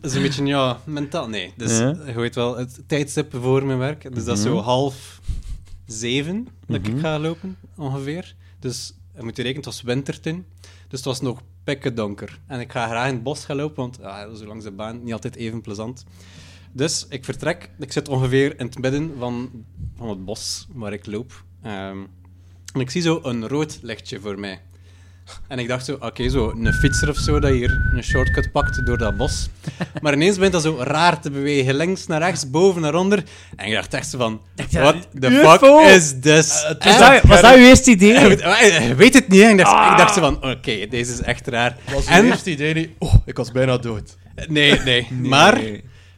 zo'n beetje, ja, mentaal. Nee, dus Ja. je weet wel, het tijdstip voor mijn werk. Dus dat is zo Mhm. half zeven dat ik Mhm. ga lopen, ongeveer. Dus je moet je rekenen, het was winter toen. Dus het was nog pikken donker. En ik ga graag in het bos gaan lopen, want ah, zo langs de baan, niet altijd even plezant. Dus ik vertrek, ik zit ongeveer in het midden van, van het bos waar ik loop. Ehm, en ik zie zo een rood lichtje voor mij. En ik dacht zo, oké, zo een fietser of zo dat hier een shortcut pakt door dat bos. Maar ineens begint dat zo raar te bewegen, links naar rechts, boven naar onder. En ik dacht echt zo van, what the UFO? fuck is this? Eh, het Was dat, was dat uw eerste idee? ik weet- het niet, ik dacht, Ah. ik dacht zo van, oké, deze is echt raar. was En- het eerste idee niet... Oh, ik was bijna dood. Nee, nee, maar...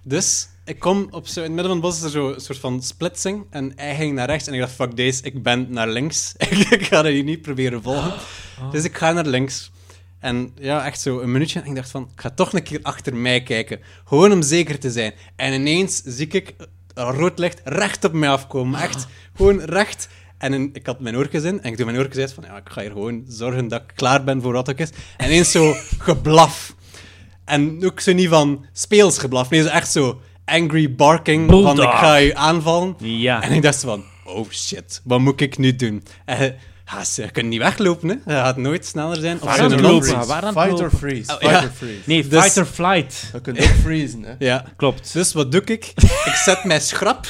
Dus ik kom op zo, in het midden van het bos is er zo een soort van splitsing. En hij ging naar rechts en ik dacht, fuck deze, ik ben naar links. ik ga dat hier niet proberen volgen. Dus ik ga naar links. En ja, echt zo een minuutje. En ik dacht van, ik ga toch een keer achter mij kijken. Gewoon om zeker te zijn. En ineens zie ik een rood licht recht op mij afkomen. Echt, gewoon recht. En ik had mijn oortjes in. En ik doe mijn oortjes uit van, ja, ik ga hier gewoon zorgen dat ik klaar ben voor wat ook is. En ineens zo geblaf. En ook zo niet van speels geblaf. Nee, zo echt zo angry barking. Van, Bulldog. ik ga je aanvallen. Ja. En ik dacht van, oh shit, wat moet ik nu doen? En, ja, ze je kunt niet weglopen, hè. Je gaat nooit sneller zijn. Of lopen? waar het Fight or freeze. Oh, Fight or freeze. Nee, Dus- fight or flight. Je kunt ook freezen, hè. Ja. Klopt. Dus wat doe ik? Ik zet mijn schrap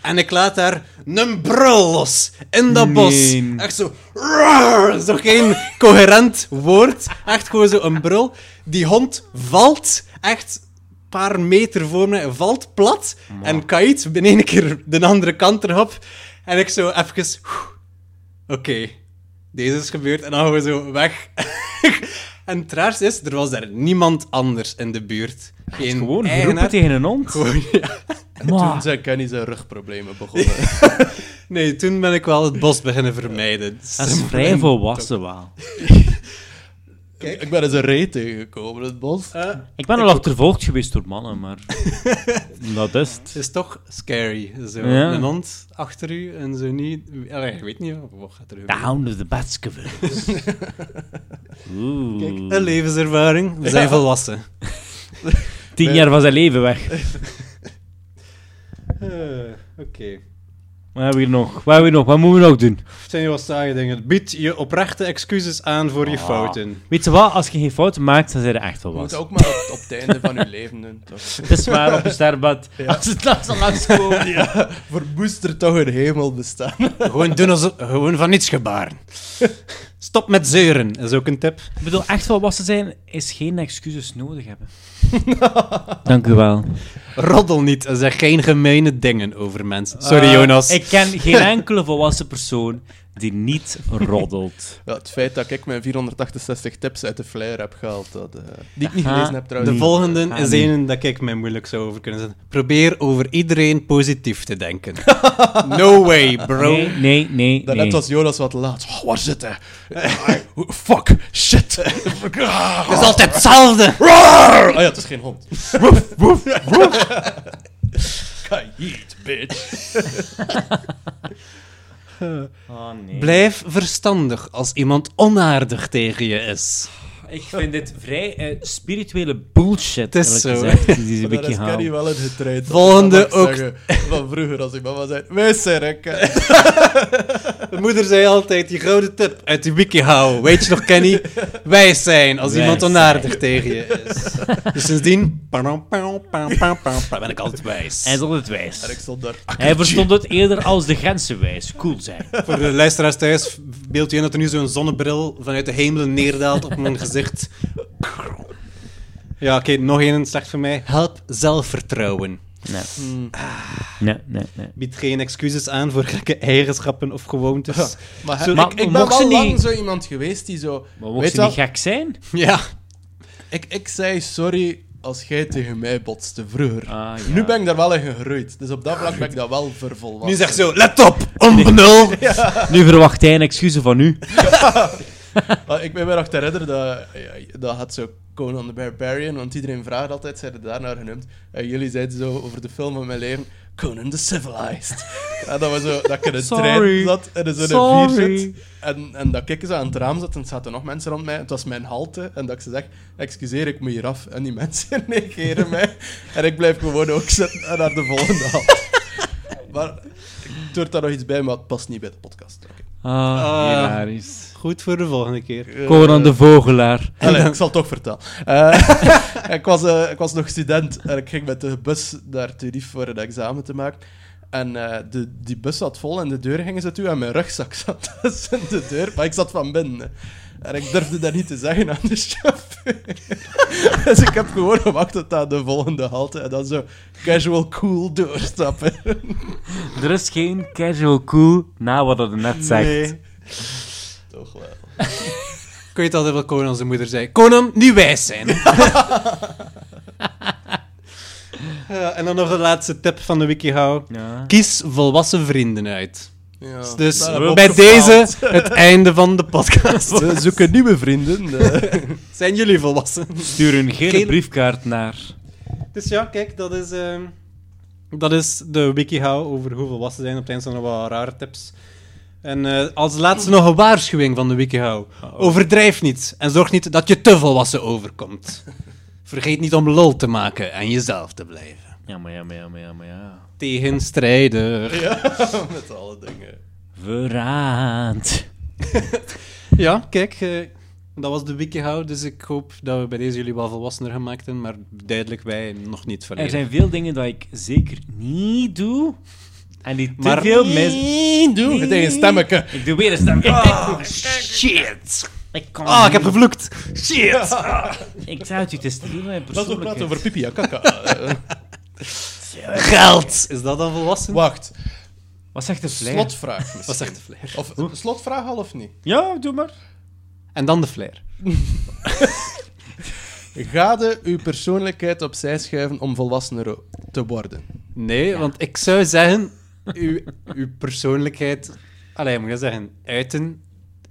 en ik laat daar een brul los in dat bos. Echt zo. roar, Zo geen coherent woord. Echt gewoon zo een brul. Die hond valt echt paar meter voor mij, valt plat. En kait in één keer de andere kant erop. En ik zo even. Oké, deze is gebeurd. En dan gaan we zo weg. en het raarste is, er was daar niemand anders in de buurt. Geen Gewoon eigenaar. tegen een hond. Gewoon, ja. En Maar- toen zijn Kenny zijn rugproblemen begonnen. Nee, toen ben ik wel het bos beginnen vermijden. Dat is vrij volwassen wel. Ik ben eens een reet tegengekomen in het bos. Eh, Ik ben al achtervolgd geweest door mannen, maar... dat is het. het is toch scary. Zo, Ja. Een hond achter u en zo niet... Allee, ik weet niet, wat gaat er The gebeuren? Hound of the Baskervilles. Oeh. Een levenservaring. We zijn volwassen. Tien jaar van zijn leven weg. Eh, Oké. Wat hebben we hier nog? Wat hebben we nog? Wat moeten we nog doen? Het zijn wat saaie dingen. Bied je oprechte excuses aan voor je Ah. fouten. Weet je wat? Als je geen fouten maakt, dan zijn er echt wel Je moet wat. ook maar op, op het einde van je leven doen. Toch? Het is waar op je sterrenbed. Als het langs zal langskomen. Ja, verboest er toch een hemel bestaan. Gewoon doen alsof... Gewoon van niets gebaren. Stop met zeuren, is ook een tip. Ik bedoel, echt volwassen zijn is geen excuses nodig hebben. Dank u wel. Roddel niet en zeg geen gemeene dingen over mensen. Sorry, Eh, Jonas. Ik ken geen enkele volwassen persoon die niet roddelt. Ja, het feit dat ik mijn 468 tips uit de flyer heb gehaald, dat, eh, die ik niet gelezen heb De trouwens. Nee. volgende is nee. een dat ik mij moeilijk zou over kunnen zetten. Probeer over iedereen positief te denken. no way, bro. Nee, nee, nee. Daarnet nee. was Jonas wat laat. Oh, waar zit hij? Fuck, shit. Het is altijd hetzelfde. Ah ja, het is geen hond. Kajiet, bitch. Blijf verstandig als iemand onaardig tegen je is. Ik vind dit vrij eh, spirituele bullshit. Het is eerlijk zo. die ze Maar daar Kenny wel in getraind. Volgende ook. zeggen. Van vroeger, als ik mama zei, wij serrekken. Mijn moeder zei altijd, die gouden tip uit de wiki houden. Weet je nog, Kenny? Wijs zijn als iemand zijn. onaardig tegen je is. Dus sindsdien pam, pam, pam, pam, pam, ben ik altijd wijs. Hij is altijd wijs. En ik stond daar. Hij verstond het eerder als de grenzen wijs. Cool zijn. Voor de luisteraars thuis, beeld je in dat er nu zo'n zonnebril vanuit de hemel neerdaalt op mijn gezicht. Ja, oké, nog één slecht voor mij. Help zelfvertrouwen. Nee, Hmm. nee, nee. nee. Bied geen excuses aan voor gekke eigenschappen of gewoontes. Maar, Zo, ik, maar ik ben wel ze lang niet- zo iemand geweest die zo... Maar mocht Weet ze je niet gek zijn? Ja. Ik, ik zei sorry als jij tegen mij botste vroeger. Ah, ja. Nu ben ik daar wel in gegroeid. Dus op dat vlak ben ik dat wel vervolwassen. Nu zeg zo, let op, onbenul. Nu verwacht hij een excuus van u. Ik ben me nog te herinneren dat, ja, dat had zo Conan the Barbarian, want iedereen vraagt altijd, zijn er daarnaar genoemd. En jullie zeiden zo over de film van mijn leven, Conan the Civilized. en dat we zo, dat ik in een Sorry. trein zat en in zo'n vier zit. En, en dat ik zo aan het raam zat en er zaten nog mensen rond mij. Het was mijn halte. En dat ik ze zeg, excuseer, ik moet hier af. En die mensen negeren mij. En ik blijf gewoon ook zitten en naar de volgende halte. maar ik doe daar nog iets bij, maar het past niet bij de podcast. Ah, Ah. hilarisch. Goed voor de volgende keer. Eh, Conan de Vogelaar. Allee, ik zal het toch vertellen. Eh, ik, was, eh, ik was nog student en ik ging met de bus naar Tenerife voor een examen te maken. En eh, de, die bus zat vol en de deur gingen ze toe en mijn rugzak zat tussen de deur, maar ik zat van binnen. En ik durfde dat niet te zeggen aan de chauffeur. dus ik heb gewoon gewacht tot aan de volgende halte en dan zo casual cool doorstappen. Er is geen casual cool na wat het net zegt. Nee. Toch wel. Ik weet altijd wat Conan zijn moeder zei. Conan, niet wijs zijn. En dan nog de laatste tip van de WikiHow. Ja. Kies volwassen vrienden uit. Ja, Dus ik bij deze het einde van de podcast. We zoeken nieuwe vrienden. eh. Zijn jullie volwassen? Stuur een gele Geen- briefkaart naar. Dus ja, kijk, dat is, ehm, dat is de WikiHow over hoe volwassen zijn. Op het eind zijn er nog wat rare tips. En eh, als laatste nog een waarschuwing van de WikiHow. Overdrijf niet en zorg niet dat je te volwassen overkomt. Vergeet niet om lol te maken en jezelf te blijven. Ja, maar ja, maar ja, maar ja, maar ja. Tegenstrijder. ja, met alle dingen. Verraad. Ja, kijk, eh, dat was de WikiHow. Dus ik hoop dat we bij deze jullie wel volwassener gemaakt hebben. Maar duidelijk wij nog niet Er volledig. zijn veel dingen dat ik zeker niet doe. En die te Maar- veel mis... Doe het tegen stemmetje. Ik doe weer een stem. Oh, shit. Ik kan Ah, ik heb gevloekt. Shit. Ik zei het u, het is te veel mijn Laten we praten over pipi en kaka. Geld. Is dat dan volwassen? wacht, Wat zegt de flair? slotvraag misschien. Wat zegt de flair? Of slotvraag al of niet? Ja, doe maar. En dan de flair. Ga je uw persoonlijkheid opzij schuiven om volwassener te worden? Nee, want ik zou zeggen, uw, uw persoonlijkheid, allee, moet je zeggen, uiten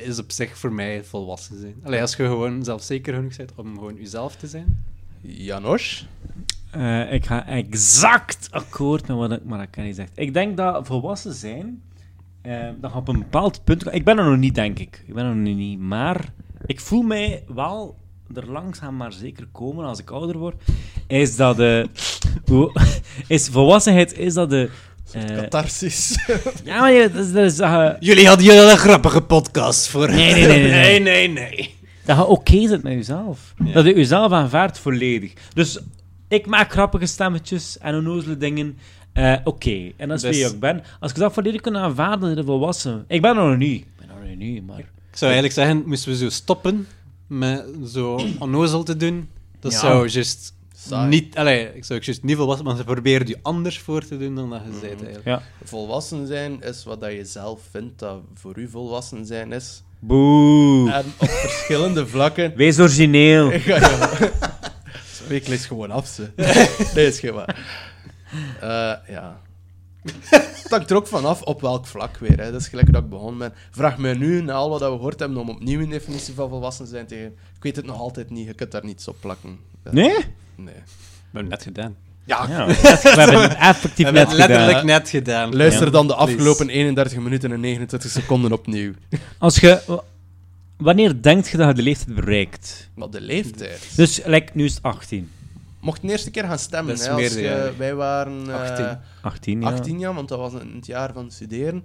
is op zich voor mij volwassen zijn. Allee, als je gewoon zelfzeker genoeg bent om gewoon jezelf te zijn. Janos? Eh, ik ga exact akkoord met wat ik Marakani zegt. Ik denk dat volwassen zijn, eh, dat je op een bepaald punt... Ik ben er nog niet, denk ik. Ik ben er nog niet. Maar ik voel mij wel er langzaam maar zeker komen als ik ouder word. Is dat de... is volwassenheid is dat de... eh, Catharsis. ja, maar je, dat is, dat is dat je, Jullie hadden jullie een grappige podcast voor. Nee, nee, nee, nee, nee. nee, nee. dat je oké zit met jezelf. Dat je jezelf aanvaardt volledig. Dus ik maak grappige stemmetjes en onnozele dingen. Eh, oké, en dat is Dus- wie ik ben. Als ik dat volledig kan aanvaarden, het volwassen. Ik ben er nog niet. Ik ben er nog niet, maar... Ik zou eigenlijk zeggen, moesten we zo stoppen met zo onnozel te doen. Dat Ja. zou juist Saai. niet... Allee, ik zou juist niet volwassen, maar ze proberen je anders voor te doen dan dat je zei eigenlijk. Ja. Volwassen zijn is wat dat je zelf vindt dat voor u volwassen zijn is. Boe. En op verschillende vlakken. Wees origineel. Ja, ja. Sorry, ik lees gewoon af, ze. Nee, is geen waar. Eh, ja. Het hangt er ook vanaf op welk vlak weer. Hè. Dat is gelijk dat ik begonnen ben. Vraag mij nu, na al wat we gehoord hebben, om opnieuw een definitie van volwassen zijn tegen... Ik weet het nog altijd niet, je kunt daar niets op plakken. Dat- Nee? Nee. We hebben het net gedaan. Ja, Ja, we hebben het effectief We hebben net het letterlijk gedaan. net gedaan. luister dan de please. afgelopen 31 minuten en 29 seconden opnieuw. Als je... Wanneer denkt je dat je de leeftijd bereikt? Maar de leeftijd... Dus, like, nu is het 18. Mocht de eerste keer gaan stemmen, hè, als je- wij waren... eh, 18. 18, ja. 18 jaar, want dat was in het jaar van studeren.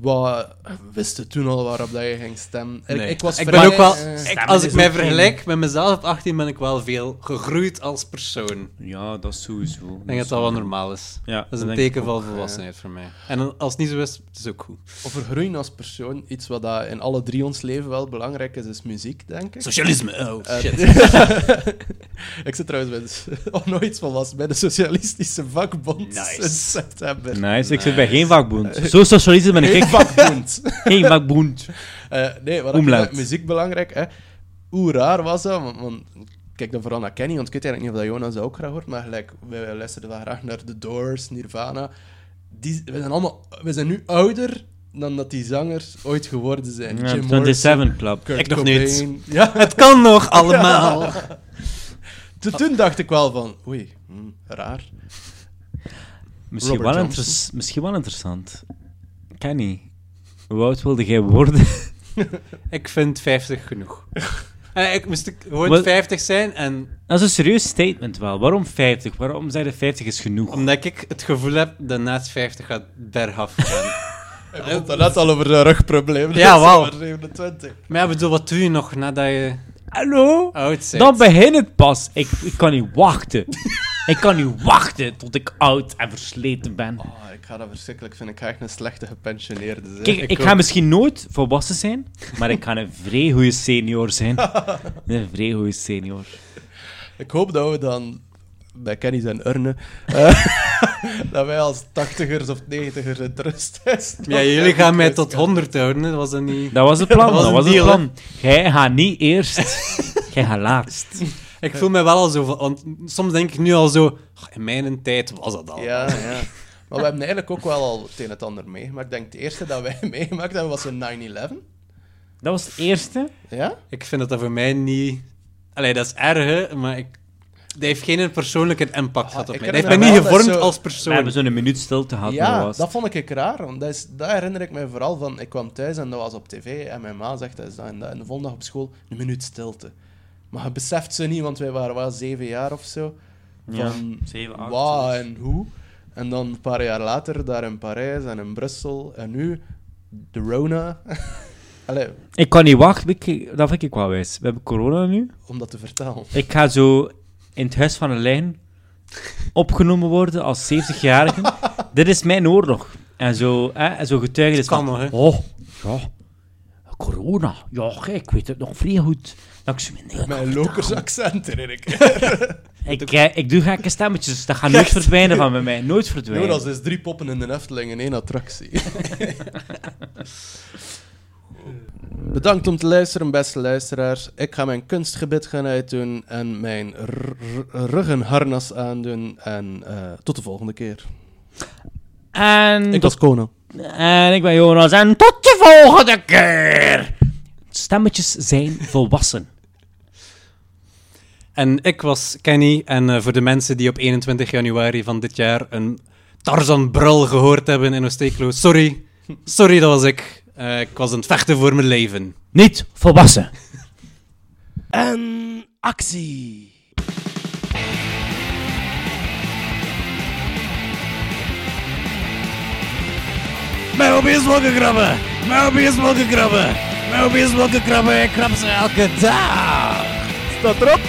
Wat wist je toen al waarop dat je ging stemmen? Ik, Nee. ik was ik ben ook wel, eh, ik- als ik mij vergelijk met mezelf op 18, ben ik wel veel gegroeid als persoon. Ja, dat is sowieso. Ik denk dat dat wel normaal is. Ja, Dat is een teken van volwassenheid voor mij. En als het niet zo is, het is ook goed. over groeien als persoon, iets wat dat in alle drie ons leven wel belangrijk is, is muziek, denk ik. Socialisme, oh Eh, shit. ik zit trouwens bij de, oh, van was bij de Socialistische Vakbond Nice. sinds september. Nice, ik zit bij geen vakbond. Zo socialistisch ben ik Geen vakbond. Eh, nee, wat ik muziek belangrijk, hè. Hoe raar was dat? Want, want kijk dan vooral naar Kenny, want ik weet eigenlijk niet of dat Jonas dat ook graag hoort, maar gelijk, wij luisterden wel graag naar The Doors, Nirvana. Die, we, zijn allemaal, we zijn nu ouder dan dat die zangers ooit geworden zijn. Ja, Jim 27 Morrison, Club. Kurt Ik nog Cobain. Ja, Het kan nog allemaal. toen, toen dacht ik wel van, oei, hm, raar. Misschien Robert wel, Johnson. interess- misschien wel interessant. Kenny, hoe oud wilde jij worden? Ik vind 50 genoeg. Eh, ik moest ik gewoon Wat- 50 zijn en Dat is een serieus statement wel. Waarom 50? Waarom zei je 50 is genoeg? omdat ik het gevoel heb dat naast 50 gaat bergaf gaan. Ik had het net al over de rugproblemen. Ja, dus wauw. maar 27. maar ja, bedoel, wat doe je nog nadat je Hallo? oud bent? Dan begint het pas. Ik, ik kan niet wachten. Ik kan niet wachten tot ik oud en versleten ben. Oh, ik ga dat verschrikkelijk vinden. Ik ga echt een slechte gepensioneerde zijn. Kijk, ik, ga misschien nooit volwassen zijn, maar ik ga een vrij goede senior zijn. Een vrij goede senior. Ik hoop dat we dan bij Kenny zijn urne, eh, dat wij als tachtigers of negentigers in het rust. Ja, jullie gaan mij tot 100 houden, hè? dat was niet... Dat was het plan. Dat was dat was het plan. Jij gaat niet eerst, jij gaat laatst. Ik voel me wel al zo... van- Want soms denk ik nu al zo... "Ach, In mijn tijd was dat al. Ja, ja. Maar we hebben eigenlijk ook wel al het een en het ander meegemaakt. Ik denk het eerste dat wij meegemaakt hebben was een 9-11. Dat was het eerste. Ja? Ik vind dat dat voor mij niet... Allee, dat is erg, hè, maar ik... Dat heeft geen persoonlijke impact gehad op ik mij. Dat heeft herinner niet me wel dat gevormd zo- als We persoon. hebben zo'n minuut stilte gehad. maar Ja, dat was. dat vond ik raar. Want dat, is, dat herinner ik me vooral van... Ik kwam thuis en dat was op tv. En mijn ma zegt dat is dat. En, dat, en de volgende dag op school, een minuut stilte. Maar je beseft ze niet, want wij waren wel zeven jaar of zo. Ja, Van zeven, acht, Wat zoiets. en hoe. En dan een paar jaar later daar in Parijs en in Brussel. En nu de Rona. Allee, Ik kan niet wachten. Ik- Dat vind ik wel wijs. We hebben corona nu. om dat te vertellen. Ik ga zo in het huis van een lijn opgenomen worden als 70-jarige. Dit is mijn oorlog. En zo, hè, en zo getuigen is kan van, nog, hè. Oh, ja, corona. Ja, ik weet het nog vrij goed. Dat ik zo, nee, Mijn lokers accent herinner ik. Ik, eh, ik doe gekke stemmetjes. Dat gaat nooit verdwijnen van bij mij. Nooit verdwijnen. Jonas is drie poppen in de Efteling in één attractie. Bedankt om te luisteren, beste luisteraars. Ik ga mijn kunstgebit gaan uitdoen en mijn ruggenharnas aandoen. En eh, tot de volgende keer. En, Ik was Kono. en ik ben Jonas. En tot de volgende keer. Stemmetjes zijn volwassen. En ik was Kenny. En eh, voor de mensen die op 21 januari van dit jaar een Tarzan-brul gehoord hebben in Oosteeklo, sorry. Sorry, dat was ik. Eh, ik was aan het vechten voor mijn leven. Niet volwassen. En actie! Mijn hobby is wolkenkrabben. Mijn hobby is wolkenkrabben. Mijn hobby is wolkenkrabben. Ik krab ze elke dag. Staat erop?